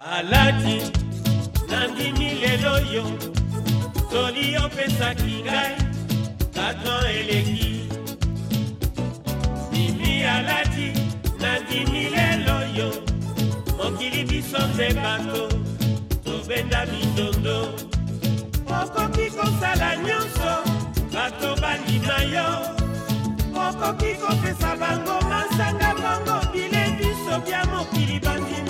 alati nandimi lelo yo toli opesaki ngai baton eleki. Mimi alati nandimi lelo yo mokili biso nde bato tobenda mindondo okoki kosala nyonso bato bandima yo. Okoki kopesa bango masanga bongo bile biso bya mokili bandima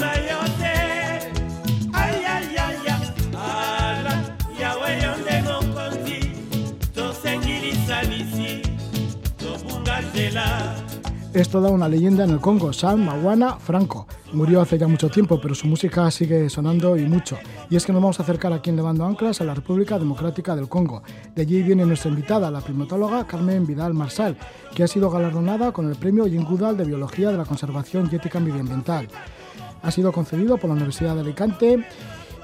Es toda una leyenda en el Congo, Sam Mawana Franco. Murió hace ya mucho tiempo, pero su música sigue sonando y mucho. Y es que nos vamos a acercar aquí en Levando Anclas a la República Democrática del Congo. De allí viene nuestra invitada, la primatóloga Carmen Vidal Marsal, que ha sido galardonada con el premio Goodall de Biología de la Conservación y Ética Medioambiental. Ha sido concedido por la Universidad de Alicante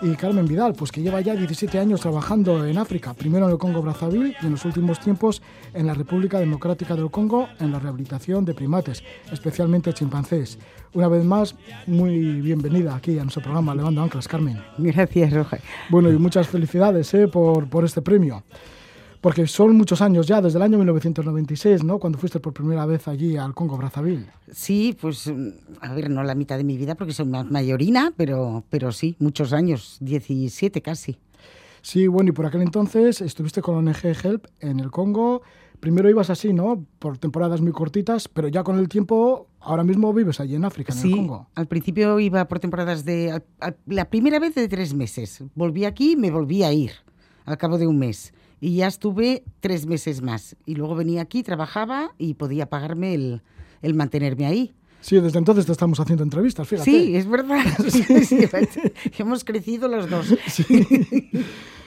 y Carmen Vidal, pues que lleva ya 17 años trabajando en África, primero en el Congo Brazzaville y en los últimos tiempos en la República Democrática del Congo en la rehabilitación de primates, especialmente chimpancés. Una vez más, muy bienvenida aquí a nuestro programa Levando Anclas, Carmen. Gracias, Roja. Bueno, y muchas felicidades ¿eh? por, por este premio. Porque son muchos años ya, desde el año 1996, ¿no? Cuando fuiste por primera vez allí al Congo Brazzaville. Sí, pues a ver, no la mitad de mi vida porque soy más mayorina, pero, pero sí, muchos años, 17 casi. Sí, bueno, y por aquel entonces estuviste con ONG Help en el Congo. Primero ibas así, ¿no? Por temporadas muy cortitas, pero ya con el tiempo, ahora mismo vives allí en África, en sí, el Congo. al principio iba por temporadas de... a- a- la primera vez de tres meses. Volví aquí y me volví a ir al cabo de un mes. Y ya estuve tres meses más. Y luego venía aquí, trabajaba y podía pagarme el, el mantenerme ahí. Sí, desde entonces te estamos haciendo entrevistas, fíjate. Sí, es verdad. Sí, hemos crecido los dos.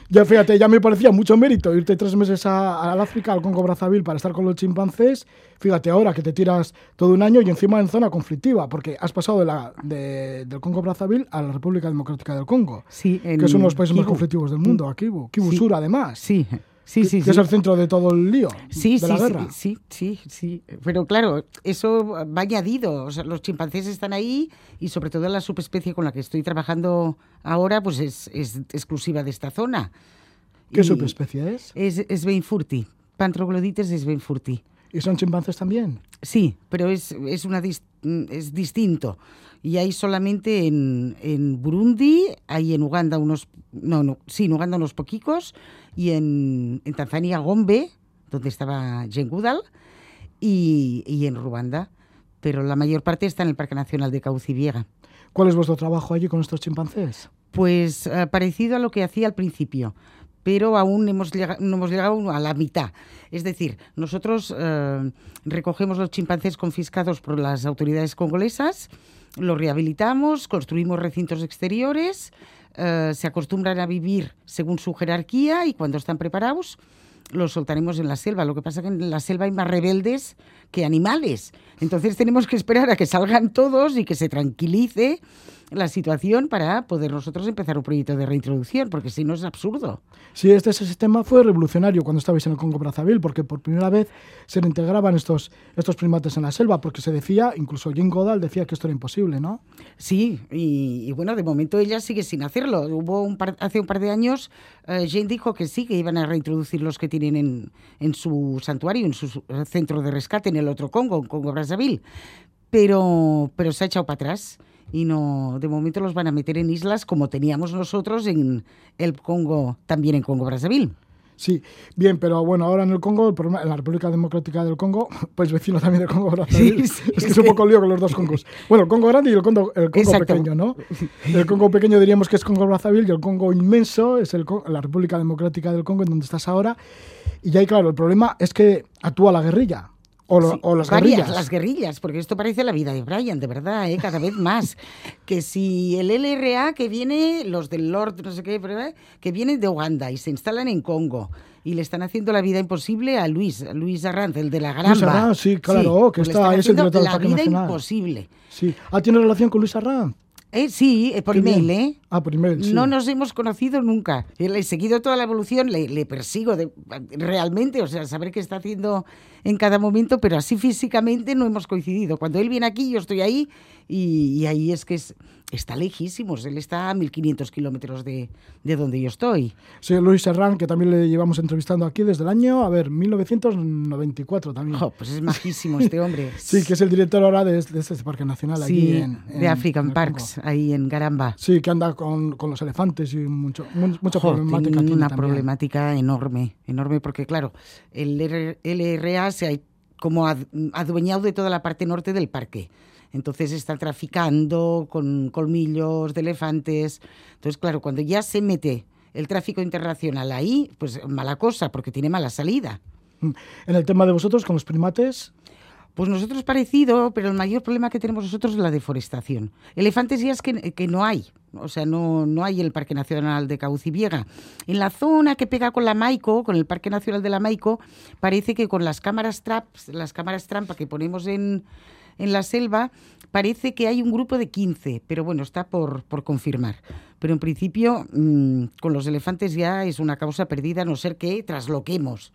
Ya fíjate, ya me parecía mucho mérito irte tres meses al África, al Congo Brazzaville, para estar con los chimpancés. Fíjate ahora que te tiras todo un año y encima en zona conflictiva, porque has pasado de la, de- del Congo Brazzaville a la República Democrática del Congo, Sí, que es uno de los países más conflictivos del mundo, a Kivu Sí. Sur además. Sí, sí, sí. que sí. es el centro de todo el lío Sí, de sí, la sí, guerra. sí, sí, sí. Pero claro, eso va añadido. O sea, los chimpancés están ahí y sobre todo la subespecie con la que estoy trabajando ahora, pues es, es exclusiva de esta zona. ¿Qué Y subespecie es? Es, es Beinfurti. Pantroglodites es Beinfurti. ¿Y son chimpancés también? Sí, pero es, es, una dis- es distinto. Y hay solamente en, en Burundi, hay en Uganda unos, no, no, sí, en Uganda unos poquicos, y en, en Tanzania Gombe, donde estaba Jane Goodall, y, y en Ruanda. Pero la mayor parte está en el Parque Nacional de Cauciviega. ¿Cuál es vuestro trabajo allí con estos chimpancés? Pues eh, parecido a lo que hacía al principio, pero aún no hemos llegado a la mitad. Es decir, nosotros eh, recogemos los chimpancés confiscados por las autoridades congolesas, los rehabilitamos, construimos recintos exteriores, eh, se acostumbran a vivir según su jerarquía y cuando están preparados los soltaremos en la selva. Lo que pasa que en la selva hay más rebeldes que animales. Entonces tenemos que esperar a que salgan todos y que se tranquilice la situación para poder nosotros empezar un proyecto de reintroducción, porque si no es absurdo. Sí, este sistema fue revolucionario cuando estabais en el Congo Brazzaville, porque por primera vez se integraban estos, estos primates en la selva, porque se decía, incluso Jane Goodall decía que esto era imposible, ¿no? Sí, y, y bueno, de momento ella sigue sin hacerlo. Hubo un par- hace un par de años, eh, Jane dijo que sí, que iban a reintroducir los que tienen en, en su santuario, en su su- centro de rescate en el otro Congo, en Congo Brazzaville, pero, pero se ha echado para atrás. Y no, de momento los van a meter en islas como teníamos nosotros en el Congo, también en Congo Brazzaville. Sí, bien, pero bueno, ahora en el Congo, el problema- en la República Democrática del Congo, pues vecino también del Congo Brazzaville. Sí, sí, es que es un poco lío con los dos Congos. Bueno, el Congo grande y el Congo, el Congo pequeño, ¿no? El Congo pequeño diríamos que es Congo Brazzaville y el Congo inmenso es el, la República Democrática del Congo, en donde estás ahora. Y ahí, claro, el problema es que actúa la guerrilla. O, lo- Sí, o las varias, guerrillas. las guerrillas, porque esto parece la vida de Brian, de verdad, ¿eh? cada vez más. que si el LRA que viene, los del Lord, no sé qué, ¿eh? que vienen de Uganda y se instalan en Congo y le están haciendo la vida imposible a Luis, a Luis Arranz, el de la Gramba. Luis Arranz, sí, claro, que pues le está- es el director del la vida Nacional. imposible. Sí. Ah, ¿tiene relación con Luis Arranz? Eh, sí, eh, por email, bien. ¿eh? Ah, por email, sí. No nos hemos conocido nunca. Le he seguido toda la evolución, le, le persigo de- realmente, o sea, saber qué está haciendo en cada momento, pero así físicamente no hemos coincidido. Cuando él viene aquí, yo estoy ahí y, ahí es que es, está lejísimos. Él está a 1.500 kilómetros de, de, donde yo estoy. Sí, Luis Serrán, que también le llevamos entrevistando aquí desde el año, a ver, 1994 también. pues es majísimo este hombre. sí, que es el director ahora de, este Parque Nacional sí, en, de African Parks, ahí en Garamba. Sí, que anda con, con los elefantes y mucho, mucha problemática. una problemática enorme, enorme, porque claro, el LRA se ha como adueñado de toda la parte norte del parque. Entonces está traficando con colmillos de elefantes. Entonces, claro, cuando ya se mete el tráfico internacional ahí, pues mala cosa, porque tiene mala salida. En el tema de vosotros con los primates. Pues nosotros parecido, pero el mayor problema que tenemos nosotros es la deforestación. Elefantes ya es que, que no hay, o sea, no, no hay el Parque Nacional de Cauciviega. En la zona que pega con la Maico, con el Parque Nacional de la Maico, parece que con las cámaras traps, las cámaras trampa que ponemos en, en la selva, parece que hay un grupo de 15, pero bueno, está por, por confirmar. Pero en principio, mm, con los elefantes ya es una causa perdida, a no ser que trasloquemos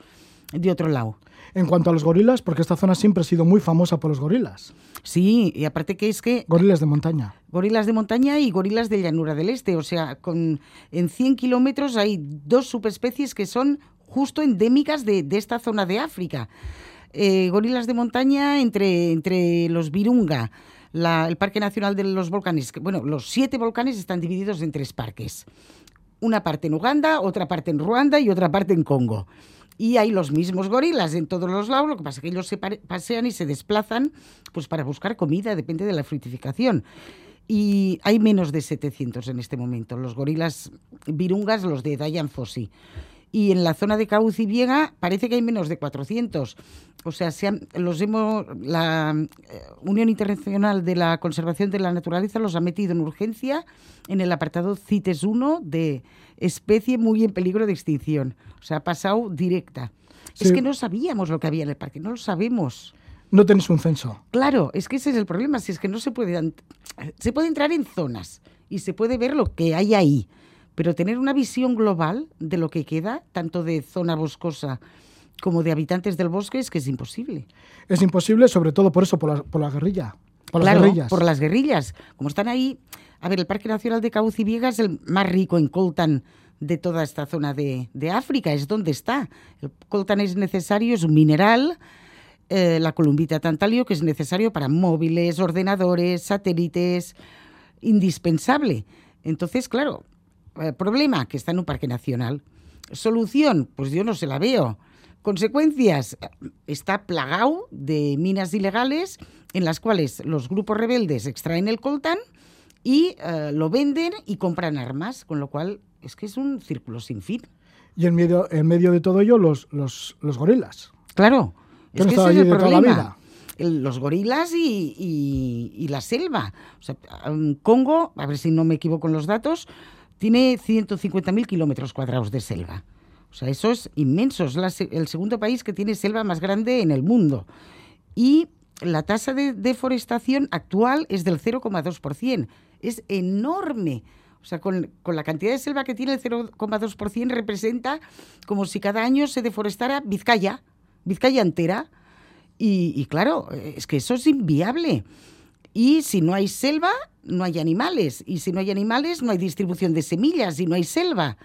de otro lado. En cuanto a los gorilas, porque esta zona siempre ha sido muy famosa por los gorilas. Sí, y aparte que es que... Gorilas de montaña. Gorilas de montaña y gorilas de llanura del este. O sea, con, en 100 kilómetros hay dos subespecies que son justo endémicas de, de esta zona de África. Eh, gorilas de montaña entre, entre los Virunga, el Parque Nacional de los Volcanes. Bueno, los siete volcanes están divididos en tres parques. Una parte en Uganda, otra parte en Ruanda y otra parte en Congo. Y hay los mismos gorilas en todos los lados, lo que pasa es que ellos se pasean y se desplazan pues para buscar comida, depende de la fructificación. Y hay menos de 700 en este momento, los gorilas virungas, los de Dayan Fossi y en la zona de Cauci Viega parece que hay menos de 400. O sea, se los hemos, la eh, Unión Internacional de la Conservación de la Naturaleza los ha metido en urgencia en el apartado CITES 1 de especie muy en peligro de extinción. O sea, ha pasado directa. Es que no sabíamos lo que había en el parque, no lo sabemos. No tenéis un censo. Claro, es que ese es el problema, si es que no se puede... Se puede entrar en zonas y se puede ver lo que hay ahí pero tener una visión global de lo que queda, tanto de zona boscosa como de habitantes del bosque, es que es imposible. Es imposible, sobre todo por eso, por la, por la guerrilla. Por las guerrillas. por las guerrillas. Como están ahí, a ver, el Parque Nacional de Cauciviega es el más rico en coltan de toda esta zona de, África, es donde está. El coltan es necesario, es un mineral, eh, la columbita tantalio, que es necesario para móviles, ordenadores, satélites, indispensable. Entonces, claro, eh, problema, que está en un parque nacional. Solución, pues yo no se la veo. Consecuencias, está plagado de minas ilegales en las cuales los grupos rebeldes extraen el coltán y eh, lo venden y compran armas, con lo cual es que es un círculo sin fin. Y en medio, en medio de todo ello, los, los, los gorilas. Claro, es que ese es el problema. los gorilas y, y, y, la selva. O sea, Congo, a ver si no me equivoco en los datos, tiene 150.000 kilómetros cuadrados de selva. O sea, eso es inmenso. Es el segundo país que tiene selva más grande en el mundo. Y la tasa de deforestación actual es del 0,2%. Es enorme. O sea, con, la cantidad de selva que tiene el 0,2% representa como si cada año se deforestara Vizcaya, Vizcaya entera. Y, y claro, es que eso es inviable. Y si no hay selva, no hay animales. Y si no hay animales, no hay distribución de semillas y no hay selva.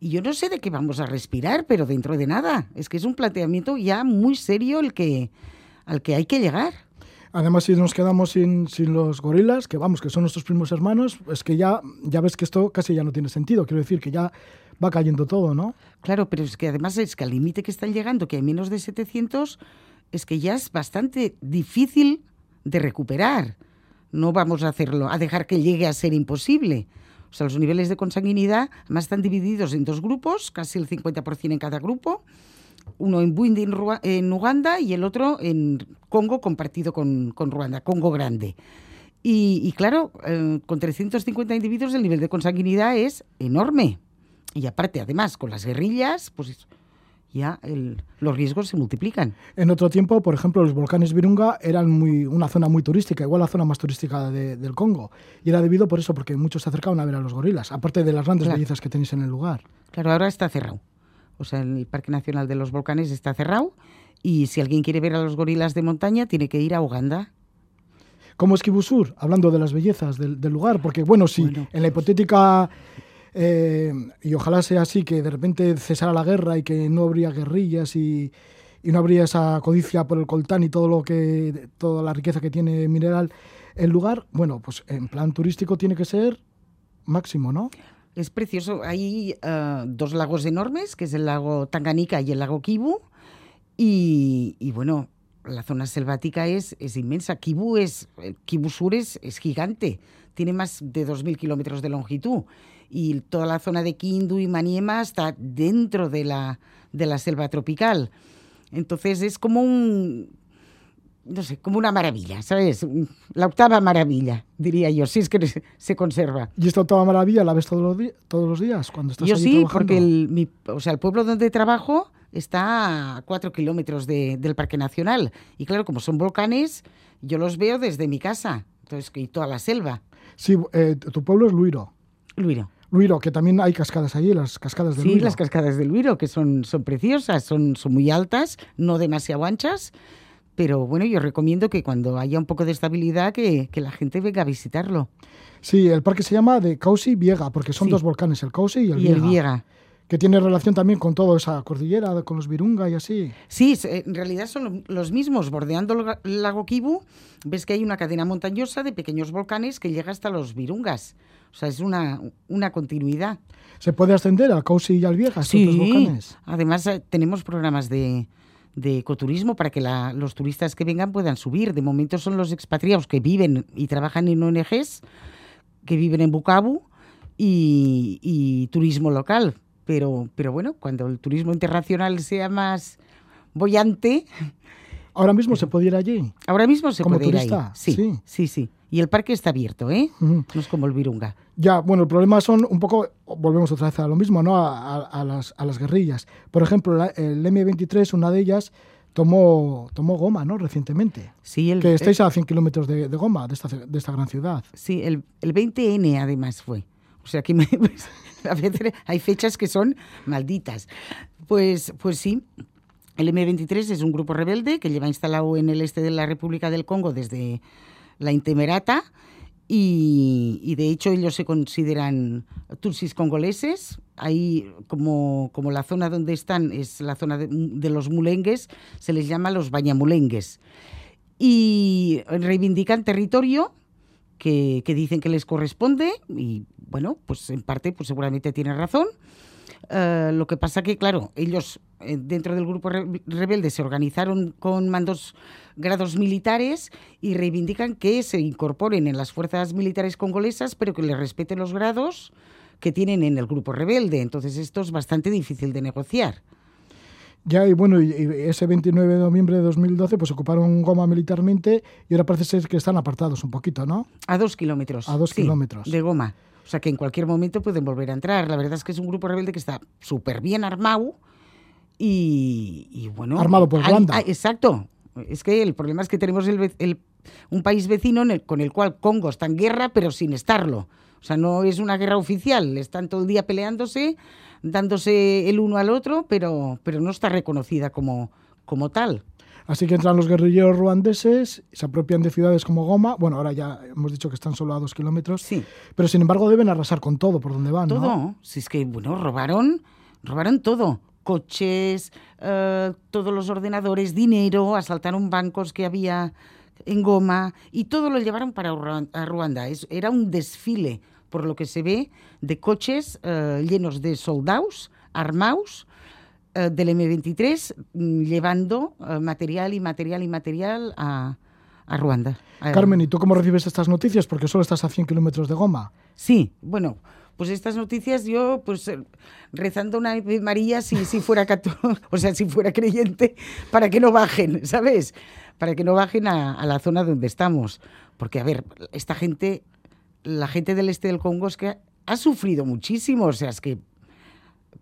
Y yo no sé de qué vamos a respirar, pero dentro de nada. Es que es un planteamiento ya muy serio que, al que hay que llegar. Además, si nos quedamos sin, los gorilas, que vamos, que son nuestros primos hermanos, es que ya, ya ves que esto casi ya no tiene sentido. Quiero decir que ya va cayendo todo, ¿no? Claro, pero es que además es que al límite que están llegando, que hay menos de 700, es que ya es bastante difícil de recuperar. No vamos a hacerlo, a dejar que llegue a ser imposible. O sea, los niveles de consanguinidad además están divididos en dos grupos, casi el 50% en cada grupo. Uno en Buindi, en, Uganda, y el otro en Congo, compartido con, Ruanda, Congo grande. Y, claro, eh, con 350 individuos el nivel de consanguinidad es enorme. Y aparte, además, con las guerrillas, pues ya los riesgos se multiplican. En otro tiempo, por ejemplo, los volcanes Virunga eran muy, una zona muy turística, igual la zona más turística del Congo. Y era debido por eso, porque muchos se acercaban a ver a los gorilas, aparte de las grandes bellezas que tenéis en el lugar. Claro, ahora está cerrado. O sea, el Parque Nacional de los Volcanes está cerrado Y si alguien quiere ver a los gorilas de montaña, tiene que ir a Uganda. ¿Cómo es Kibusur? Hablando de las bellezas del, del lugar, porque bueno, si Bueno. en la hipotética, eh, y ojalá sea así, que de repente cesara la guerra y que no habría guerrillas y, y no habría esa codicia por el coltán y todo lo que, toda la riqueza que tiene mineral, el lugar, bueno, pues en plan turístico tiene que ser máximo, ¿no? Es precioso. Hay eh, dos lagos enormes, que es el lago Tanganica y el lago Kibu. Y, bueno, la zona selvática es, es inmensa. Kibu, es, eh, Sur es, es gigante. Tiene más de 2.000 kilómetros de longitud. Y toda la zona de Kindu y Maniema está dentro de la, de la selva tropical. Entonces es como un, no sé, como una maravilla, ¿sabes? La octava maravilla, diría yo, si es que se- se conserva. Y esta octava maravilla la ves todos los, todos los días cuando estás Yo allí sí, trabajando? porque el, mi- o sea, el pueblo donde trabajo está a cuatro kilómetros de- del Parque Nacional. Y claro, como son volcanes, yo los veo desde mi casa. Entonces, y toda la selva. Sí, eh, tu pueblo es Luiro. Luiro. Luiro, que también hay cascadas allí, las cascadas de Sí, Luiro. las cascadas del Luiro, que son, son preciosas, son, son muy altas, no demasiado anchas. Pero bueno, yo recomiendo que cuando haya un poco de estabilidad, que, que la gente venga a visitarlo. Sí, el parque se llama de Causi Viega, porque son Sí. dos volcanes, el Causi y el y Viega. el Viega. Que tiene relación también con toda esa cordillera, con los Virunga y así. Sí, eh, en realidad son lo- los mismos. Bordeando el, lago Kibu, ves que hay una cadena montañosa de pequeños volcanes que llega hasta los Virungas. O sea, es una, una continuidad. ¿Se puede ascender al Causi y al Viega, estos dos volcanes? además eh, tenemos programas de, de ecoturismo para que los turistas que vengan puedan subir. De momento son los expatriados que viven y trabajan en ONGs, que viven en Bukavu y, y turismo local. Pero, pero bueno, cuando el turismo internacional sea más bollante, Ahora mismo se puede ir allí. Ahora mismo se ¿Como puede ir turista? ahí. Sí, Sí. sí, sí, Y el parque está abierto, ¿eh? Ujú. No es como el Virunga. Ya, bueno, el problema son un poco, volvemos otra vez a lo mismo, ¿no? A, a- a las, a las guerrillas. Por ejemplo, la- el M23, una de ellas, tomó, tomó goma, ¿no? Recientemente. Sí, el, Que estáis a 100 kilómetros de, de goma, de esta, de esta gran ciudad. sí, el, el 20N además fue. O sea que me- pues, a veces hay fechas que son malditas. Pues, pues sí, el M23 es un grupo rebelde que lleva instalado en el este de la República del Congo desde la Intemerata y, de hecho ellos se consideran tutsis congoleses. Ahí, como, como la zona donde están es la zona de, los mulengues, se les llama los bañamulengues. Y reivindican territorio que, dicen que les corresponde y bueno, pues en parte pues seguramente tienen razón. Eh, lo que pasa que, claro, ellos dentro del grupo re- rebelde se organizaron con mandos grados militares y reivindican que se incorporen en las fuerzas militares congolesas, pero que les respeten los grados que tienen en el grupo rebelde. Entonces esto es bastante difícil de negociar. Ya, y bueno, y ese 29 de noviembre de 2012, pues ocuparon goma militarmente y ahora parece ser que están apartados un poquito, ¿no? A dos kilómetros. A dos sí, kilómetros. De goma. O sea que en cualquier momento pueden volver a entrar. La verdad es que es un grupo rebelde que está súper bien armado y, y bueno... Armado por Ruanda. hay- exacto. Es que el problema es que tenemos el, el- un país vecino en el- con el cual Congo está en guerra, pero sin estarlo. O sea, no es una guerra oficial. Están todo el día peleándose, dándose el uno al otro, pero, pero no está reconocida como, como tal. Así que entran los guerrilleros ruandeses, se apropian de ciudades como Goma. Bueno, ahora ya hemos dicho que están solo a dos kilómetros. Sí. Pero sin embargo deben arrasar con todo por donde van, Todo. ¿no? Si es que, bueno, robaron, robaron todo. Coches, eh, todos los ordenadores, dinero, asaltaron bancos que había en Goma y todo lo llevaron para Ruanda. Es- era un desfile, por lo que se ve, de coches eh, llenos de soldados, armados, eh, del M23, mm, llevando material y material y material a, a Ruanda. A- Carmen, ¿y tú cómo recibes estas noticias? Porque solo estás a 100 kilómetros de Goma. Sí, bueno, pues estas noticias yo, pues eh, rezando una María si, si fuera católico, o sea, si fuera creyente, para que no bajen, ¿sabes? Para que no bajen a, la zona donde estamos. Porque, a ver, esta gente, la gente del este del Congo es que ha, sufrido muchísimo, o sea, es que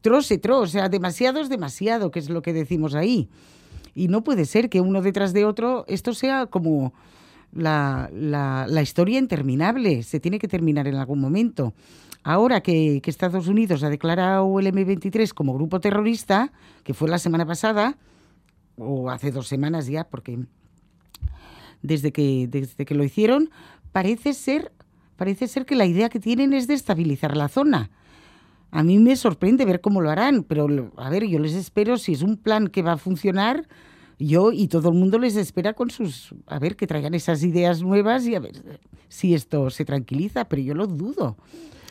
tros y tros, o sea, demasiado es demasiado, que es lo que decimos ahí. Y no puede ser que uno detrás de otro, esto sea como la- la historia interminable, se tiene que terminar en algún momento. Ahora que, Estados Unidos ha declarado el M23 como grupo terrorista, que fue la semana pasada, o hace dos semanas ya, porque desde que, desde que lo hicieron, parece ser, parece ser que la idea que tienen es de estabilizar la zona. A mí me sorprende ver cómo lo harán, pero a ver, yo les espero, si es un plan que va a funcionar, yo y todo el mundo les espera con sus, a ver, que traigan esas ideas nuevas y a ver si esto se tranquiliza, pero yo lo dudo.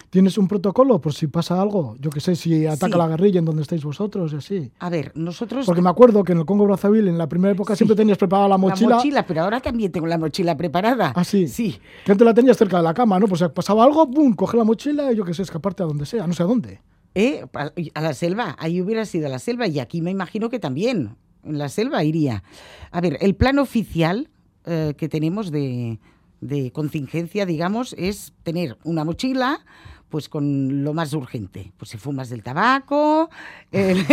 ¿Tienes un protocolo por si pasa algo? Yo que sé, si ataca Sí. la guerrilla en donde estáis vosotros y así. A ver, nosotros... Porque me acuerdo que en el Congo Brazzaville, en la primera época, Sí. siempre tenías preparada la mochila. La mochila, pero ahora también tengo la mochila preparada. Ah, sí. Sí. Que antes la tenías cerca de la cama, ¿no? Pues si pasaba algo, ¡pum! Coge la mochila y yo que sé, escaparte a donde sea, no sé a dónde. ¿Eh? A a la selva, ahí hubiera sido la selva y aquí me imagino que también, en la selva iría. A ver, el plan oficial eh, que tenemos de, de contingencia, digamos, es tener una mochila pues con lo más urgente. Pues si fumas del tabaco... el-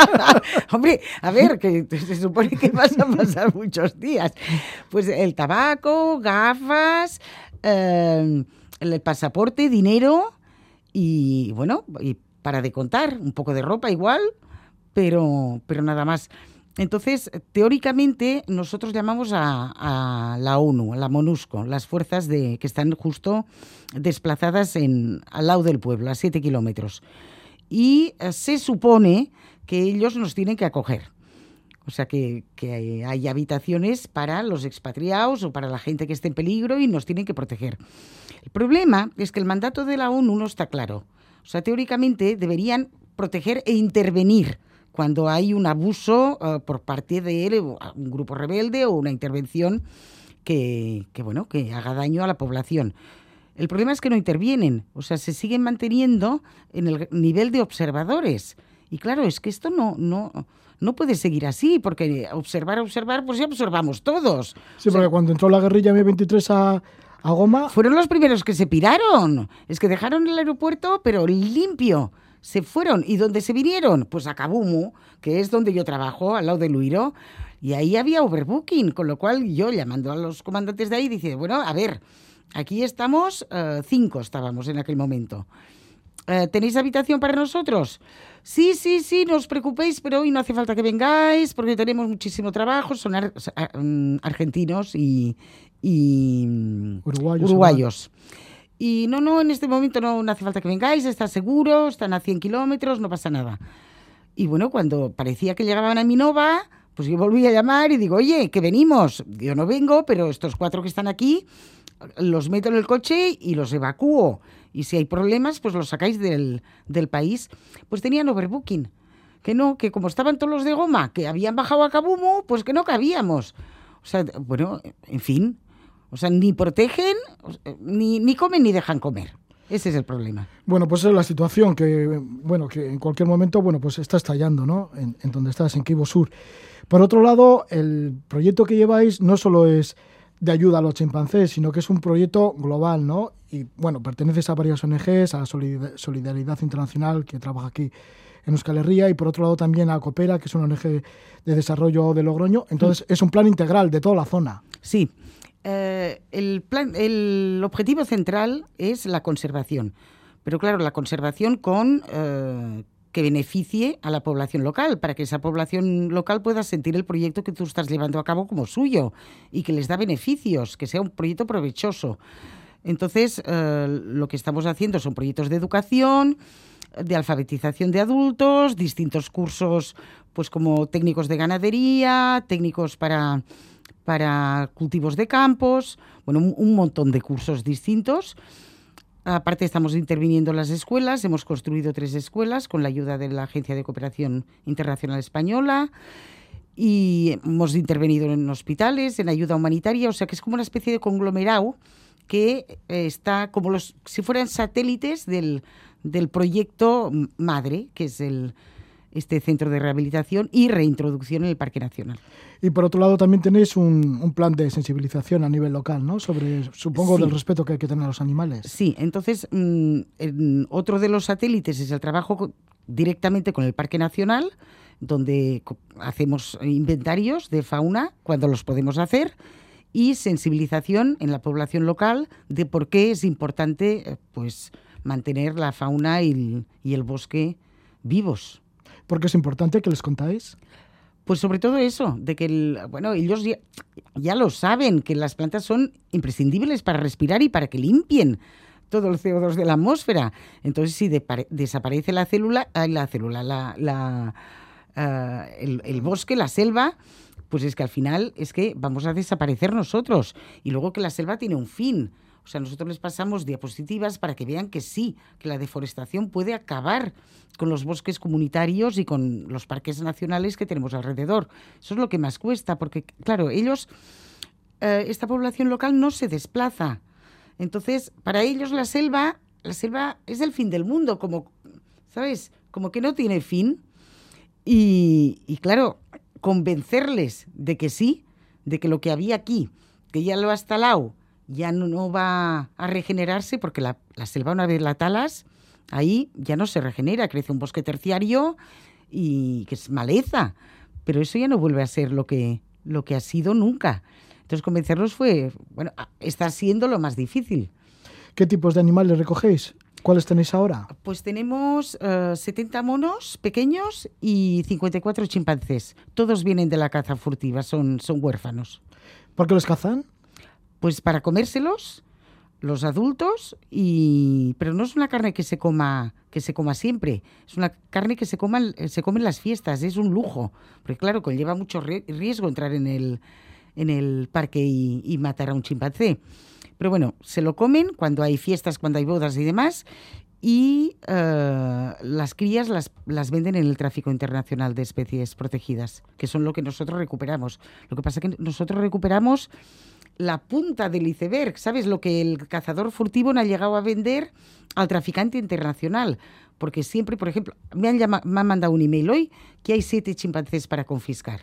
Hombre, a ver, que se supone que vas a pasar muchos días. Pues el tabaco, gafas, eh, el pasaporte, dinero y bueno, y para de contar, un poco de ropa igual, pero, pero nada más. Entonces, teóricamente, nosotros llamamos a, la ONU, a la MONUSCO, las fuerzas de, que están justo desplazadas en, al lado del pueblo, a siete kilómetros. Y eh, se supone que ellos nos tienen que acoger. O sea, que, que hay, hay habitaciones para los expatriados o para la gente que esté en peligro y nos tienen que proteger. El problema es que el mandato de la ONU no está claro. O sea, teóricamente deberían proteger e intervenir cuando hay un abuso eh, por parte de él, un grupo rebelde o una intervención que, que, bueno, que haga daño a la población. El problema es que no intervienen, o sea, se siguen manteniendo en el nivel de observadores. Y claro, es que esto no, no, no puede seguir así, porque observar, observar, pues ya observamos todos. Sí, O sea, porque cuando entró la guerrilla M23 a, a Goma, fueron los primeros que se piraron. Es que dejaron el aeropuerto, pero limpio. Se fueron. ¿Y dónde se vinieron? Pues a Kabumu, que es donde yo trabajo, al lado de Luiro. Y ahí había overbooking, con lo cual yo llamando a los comandantes de ahí, dice, bueno, a ver, aquí estamos, eh, cinco estábamos en aquel momento. Eh, ¿Tenéis habitación para nosotros? Sí, sí, sí, no os preocupéis, pero hoy no hace falta que vengáis porque tenemos muchísimo trabajo. Son ar- mm, argentinos y, y, mm, Uruguayos, uruguayos. Y no, no, en este momento no, no hace falta que vengáis, está seguro, están a 100 kilómetros, no pasa nada. Y bueno, cuando parecía que llegaban a Minova, pues yo volví a llamar y digo, oye, que venimos. Yo no vengo, pero estos cuatro que están aquí, los meto en el coche y los evacúo. Y si hay problemas, pues los sacáis del, del país. Pues tenían overbooking. Que no, que como estaban todos los de goma, que habían bajado a Kabumo, pues que no cabíamos. O sea, bueno, en fin. O sea, ni protegen, ni, ni comen ni dejan comer. Ese es el problema. bueno, pues es la situación que, bueno, que en cualquier momento, bueno, pues está estallando, ¿no? En, en donde estás, en Kibo Sur. Por otro lado, el proyecto que lleváis no solo es de ayuda a los chimpancés, sino que es un proyecto global, ¿no? Y bueno, perteneces a varias ONGs, a Solid- Solidaridad Internacional, que trabaja aquí en Euskal Herria, y por otro lado también a Coopera, que es una ONG de desarrollo de Logroño. Entonces, es un plan integral de toda la zona. Sí. Eh, el, plan, el objetivo central es la conservación. Pero claro, la conservación con eh, que beneficie a la población local, para que esa población local pueda sentir el proyecto que tú estás llevando a cabo como suyo y que les da beneficios, que sea un proyecto provechoso. Entonces, eh, lo que estamos haciendo son proyectos de educación, de alfabetización de adultos, distintos cursos, pues como técnicos de ganadería, técnicos para, para cultivos de campos, bueno, un, montón de cursos distintos. Aparte estamos interviniendo en las escuelas, hemos construido tres escuelas con la ayuda de la Agencia de Cooperación Internacional Española y hemos intervenido en hospitales, en ayuda humanitaria, o sea que es como una especie de conglomerado que eh, está como los si fueran satélites del, del proyecto madre, que es el este centro de rehabilitación y reintroducción en el Parque Nacional. Y por otro lado también tenéis un, un plan de sensibilización a nivel local, ¿no? Sobre, supongo, Sí. del respeto que hay que tener a los animales. Sí, entonces mm, en- otro de los satélites es el trabajo directamente con el Parque Nacional, donde hacemos inventarios de fauna cuando los podemos hacer y sensibilización en la población local de por qué es importante eh, pues mantener la fauna y el, y el bosque vivos. Porque es importante que les contáis. Pues sobre todo eso, de que, el, bueno, ellos ya, lo saben, que las plantas son imprescindibles para respirar y para que limpien todo el CO2 de la atmósfera. Entonces, si de, desaparece la célula, la célula, la, la uh, el, el bosque, la selva, pues es que al final es que vamos a desaparecer nosotros. Y luego que la selva tiene un fin. O sea, nosotros les pasamos diapositivas para que vean que sí, que la deforestación puede acabar con los bosques comunitarios y con los parques nacionales que tenemos alrededor. Eso es lo que más cuesta, porque, claro, ellos, eh, esta población local no se desplaza. Entonces, para ellos la selva, la selva es el fin del mundo, como, ¿sabes? Como que no tiene fin. Y, y claro, convencerles de que sí, de que lo que había aquí, que ya lo ha instalado, ya no, no va a regenerarse porque la, la, selva una vez la talas, ahí ya no se regenera, crece un bosque terciario y que es maleza, pero eso ya no vuelve a ser lo que, lo que ha sido nunca. Entonces convencerlos fue, bueno, está siendo lo más difícil. ¿Qué tipos de animales recogéis? ¿Cuáles tenéis ahora? Pues tenemos uh, 70 monos pequeños y 54 chimpancés. Todos vienen de la caza furtiva, son, son huérfanos. ¿Por qué los cazan? Pues para comérselos los adultos y pero no es una carne que se coma que se coma siempre. Es una carne que se coma se come en las fiestas es un lujo. Porque claro conlleva mucho riesgo entrar en el en el parque y, matar a un chimpancé. Pero bueno se lo comen cuando hay fiestas cuando hay bodas y demás y uh, las crías las, las venden en el tráfico internacional de especies protegidas que son lo que nosotros recuperamos. Lo que pasa que nosotros recuperamos la punta del iceberg, ¿sabes? Lo que el cazador furtivo no ha llegado a vender al traficante internacional. Porque siempre, por ejemplo, me han, llamado, mandado un email hoy que hay siete chimpancés para confiscar.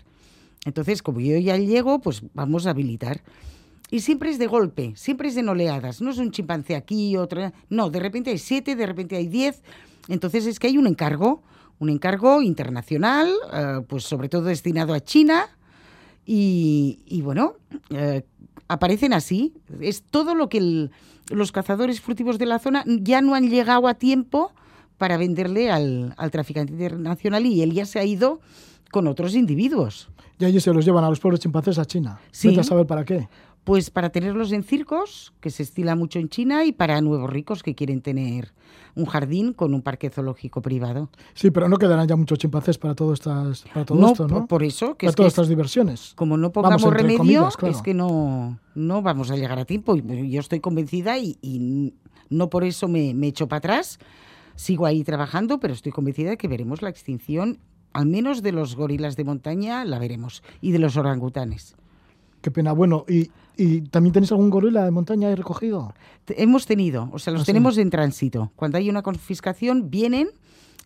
Entonces, como yo ya llego, pues vamos a habilitar. Y siempre es de golpe, siempre es en oleadas. No es un chimpancé aquí, otro. No, de repente hay siete, de repente hay diez. Entonces es que hay un encargo, un encargo internacional, uh, pues sobre todo destinado a China. Y, y bueno, uh, aparecen así. Es todo lo que el, los cazadores furtivos de la zona ya no han llegado a tiempo para venderle al, al, traficante internacional y él ya se ha ido con otros individuos. Y allí se los llevan a los pobres chimpancés a China. Sí. Vete a saber para qué. Pues para tenerlos en circos, que se estila mucho en China, y para nuevos ricos que quieren tener un jardín con un parque zoológico privado. Sí, pero no quedarán ya muchos chimpancés para todo, estas, para todo no, esto, ¿no? Por, por eso, que para es todas que estas diversiones. Como no pongamos Vamos, remedio, comillas, claro. es que no, no vamos a llegar a tiempo. Y Yo estoy convencida y, y no por eso me, me echo para atrás. Sigo ahí trabajando, pero estoy convencida de que veremos la extinción, al menos de los gorilas de montaña, la veremos, y de los orangutanes. Qué pena. Bueno, ¿y, y también tenéis algún gorila de montaña recogido? Hemos tenido, o sea, los ¿Ah, sí? tenemos en tránsito. Cuando hay una confiscación, vienen,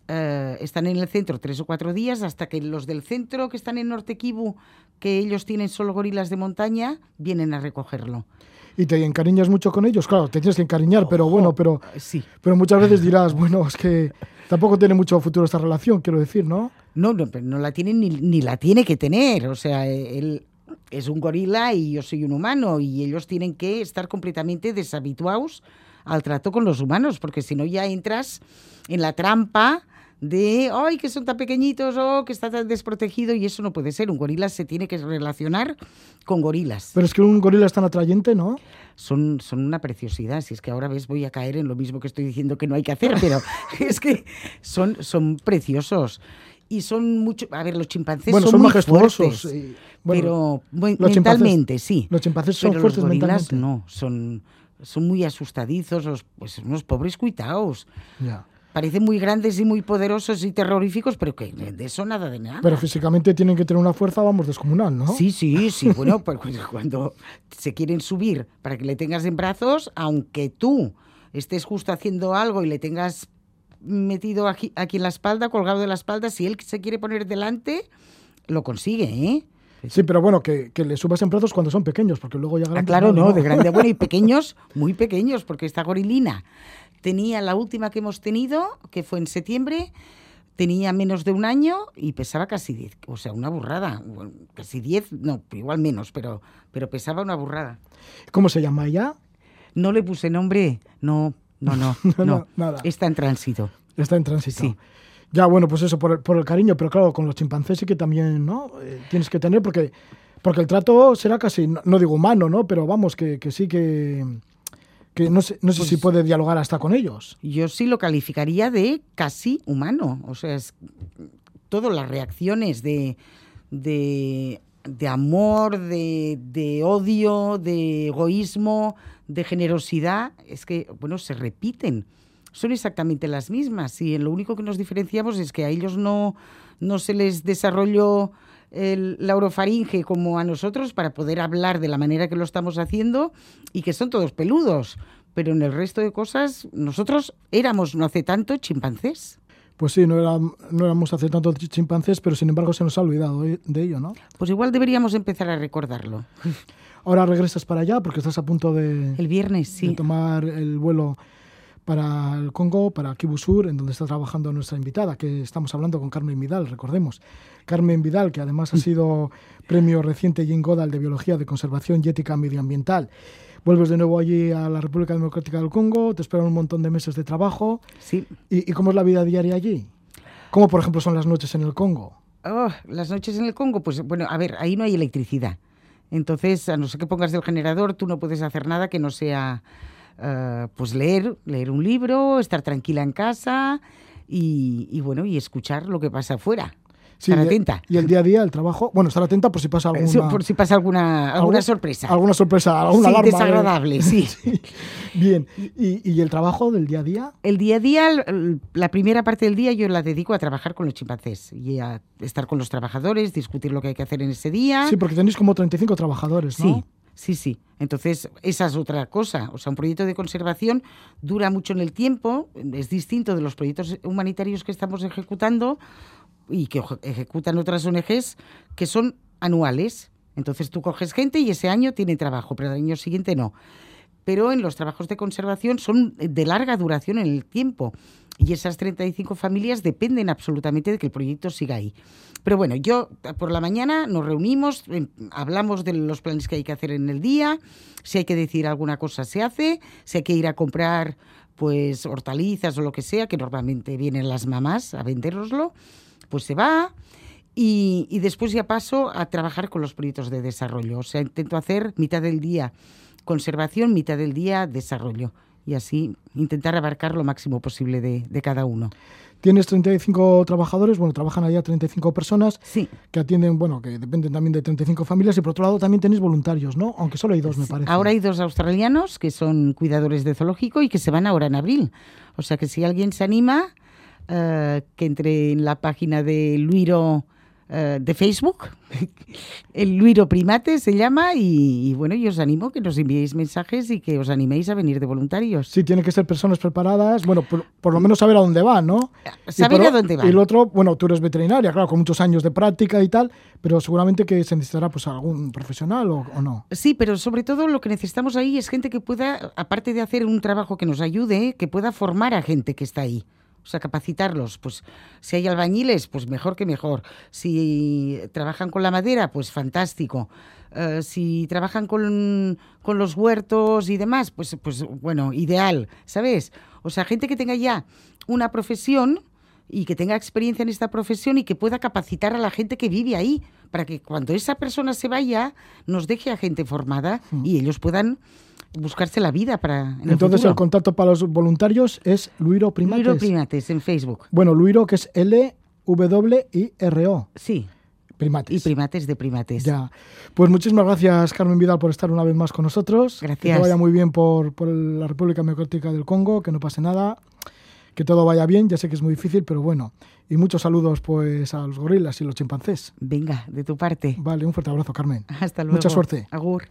eh, están en el centro tres o cuatro días, hasta que los del centro que están en Norte Kivu, que ellos tienen solo gorilas de montaña, vienen a recogerlo. ¿Y te encariñas mucho con ellos? Claro, te tienes que encariñar, pero bueno, pero, Sí. pero muchas veces dirás, bueno, es que tampoco tiene mucho futuro esta relación, quiero decir, ¿no? No, no, pero no la tiene ni, ni la tiene que tener. O sea, él es un gorila y yo soy un humano y ellos tienen que estar completamente deshabituados al trato con los humanos, porque si no ya entras en la trampa de, ay, que son tan pequeñitos o que está tan desprotegido y eso no puede ser. Un gorila se tiene que relacionar con gorilas. Pero es que un gorila es tan atrayente, ¿no? Son, son una preciosidad. Si es que ahora ves, voy a caer en lo mismo que estoy diciendo que no hay que hacer, pero es que son, son preciosos. Y son mucho. A ver, los chimpancés bueno, son, son muy majestuosos. fuertes, y, bueno, pero los mentalmente sí. Los chimpancés son pero fuertes los gorilas mentalmente. no, son, son muy asustadizos, los- pues unos pobres cuitados. Ya. Parecen muy grandes y muy poderosos y terroríficos, pero que de eso nada de nada. Pero físicamente tienen que tener una fuerza, vamos, descomunal, ¿no? Sí, sí, sí. Bueno, pues cuando se quieren subir para que le tengas en brazos, aunque tú estés justo haciendo algo y le tengas metido aquí, aquí en la espalda, colgado de la espalda, si él se quiere poner delante, lo consigue, ¿eh? Sí, pero bueno, que, que le subas en brazos cuando son pequeños, porque luego ya Ah, grandes. claro, no, de grande. Bueno, y pequeños, muy pequeños, porque esta gorilina tenía la última que hemos tenido, que fue en septiembre, tenía menos de un año y pesaba casi 10, o sea, una burrada, bueno, casi 10, no, igual menos, pero, pero pesaba una burrada. ¿Cómo se llama ella? No le puse nombre, no, no, no, No, no, nada. está en tránsito. Está en tránsito. Sí. Ya, bueno, pues eso, por el, por el cariño, pero claro, con los chimpancés sí que también, ¿no? Eh, tienes que tener, porque, porque el trato será casi, no, no digo humano, ¿no? Pero vamos, que, que sí que, que no sé, no sé Pues- si puede dialogar hasta con ellos. Yo sí lo calificaría de casi humano. O sea, es todas las reacciones de, de, de amor, de, de odio, de egoísmo, de generosidad, es que, bueno, se repiten. Son exactamente las mismas y lo único que nos diferenciamos es que a ellos no, no se les desarrolló el, la orofaringe como a nosotros para poder hablar de la manera que lo estamos haciendo y que son todos peludos. Pero en el resto de cosas, nosotros éramos no hace tanto chimpancés. Pues sí, no, era- no éramos hace tanto ch- chimpancés, pero sin embargo se nos ha olvidado de de ello, ¿no? Pues igual deberíamos empezar a recordarlo. Ahora regresas para allá porque estás a punto de, El viernes, de sí. tomar el vuelo para el Congo, para Kivu Sur, en donde está trabajando nuestra invitada, que estamos hablando con Carmen Vidal, recordemos. Carmen Vidal, que además ha sido premio reciente Jane Goddard de Biología de Conservación y Ética Medioambiental. Vuelves de nuevo allí a la República Democrática del Congo, te esperan un montón de meses de trabajo. Sí. ¿Y, y cómo es la vida diaria allí? ¿Cómo, por ejemplo, son las noches en el Congo? Oh, las noches en el Congo, pues bueno, a ver, ahí no hay electricidad. Entonces, a no ser que pongas el generador, tú no puedes hacer nada que no sea, eh, pues leer, leer un libro, estar tranquila en casa y, y, bueno, y escuchar lo que pasa afuera. Estar atenta. Y el día a día, el trabajo, bueno, estar atenta por si pasa Eh, alguna, Por si pasa alguna, alguna alguna- sorpresa. Alguna sorpresa, alguna Sí, alarma. ¿eh? desagradable, sí. Bien, ¿Y, y el trabajo del día a día? El día a día, la primera parte del día yo la dedico a trabajar con los chimpancés y a estar con los trabajadores, discutir lo que hay que hacer en ese día. Sí, porque tenéis como 35 trabajadores, ¿no? Sí, sí, sí. Entonces, esa es otra cosa. O sea, un proyecto de conservación dura mucho en el tiempo, es distinto de los proyectos humanitarios que estamos ejecutando y que ejecutan otras ONGs que son anuales. Entonces, tú coges gente y ese año tiene trabajo, pero el año siguiente no. Pero en los trabajos de conservación son de larga duración en el tiempo. Y esas 35 familias dependen absolutamente de que el proyecto siga ahí. Pero bueno, yo por la mañana nos reunimos, em, hablamos de los planes que hay que hacer en el día, si hay que decir alguna cosa se hace, si hay que ir a comprar pues hortalizas o lo que sea, que normalmente vienen las mamás a vendéroslo, pues se va. Y, y después ya paso a trabajar con los proyectos de desarrollo. O sea, intento hacer mitad del día conservación, mitad del día desarrollo. Y así intentar abarcar lo máximo posible de, de cada uno. Tienes 35 trabajadores, bueno, trabajan allá 35 personas Sí. que atienden, bueno, que dependen también de 35 familias y por otro lado también tenéis voluntarios, ¿no? Aunque solo hay dos, me parece. Ahora hay dos australianos que son cuidadores de zoológico y que se van ahora en abril. O sea que si alguien se anima, eh, que entre en la página de Luiro eh, de Facebook, el Luiro Primate se llama, y, y bueno, yo os animo que nos enviéis mensajes y que os animéis a venir de voluntarios. Sí, tienen que ser personas preparadas, bueno, por, por lo menos saber a dónde van, ¿no? Y Saber por a dónde van. Y el otro, bueno, tú eres veterinaria, claro, con muchos años de práctica y tal, pero seguramente que se necesitará pues algún profesional o, o no. Sí, pero sobre todo lo que necesitamos ahí es gente que pueda, aparte de hacer un trabajo que nos ayude, que pueda formar a gente que está ahí. O sea, capacitarlos. Pues si hay albañiles, pues mejor que mejor. Si trabajan con la madera, pues fantástico. Eh, si trabajan con, con los huertos y demás, pues, pues bueno, ideal, ¿sabes? O sea, gente que tenga ya una profesión y que tenga experiencia en esta profesión y que pueda capacitar a la gente que vive ahí, para que cuando esa persona se vaya, nos deje a gente formada y ellos puedan buscarse la vida para en Entonces el contacto para los voluntarios es Luiro Primates. Luiro Primates en Facebook. Bueno, Luiro que es L-W-I-R-O. Sí, Primates. y primates de primates. Ya. Pues muchísimas gracias, Carmen Vidal, por estar una vez más con nosotros. Que Gracias. te vaya muy bien por, por la República Democrática del Congo, que no pase nada, que todo vaya bien. Ya sé que es muy difícil, pero bueno. Y muchos saludos pues a los gorilas y los chimpancés. Venga, de tu parte. Vale, un fuerte abrazo, Carmen. Hasta luego. Mucha suerte. Agur.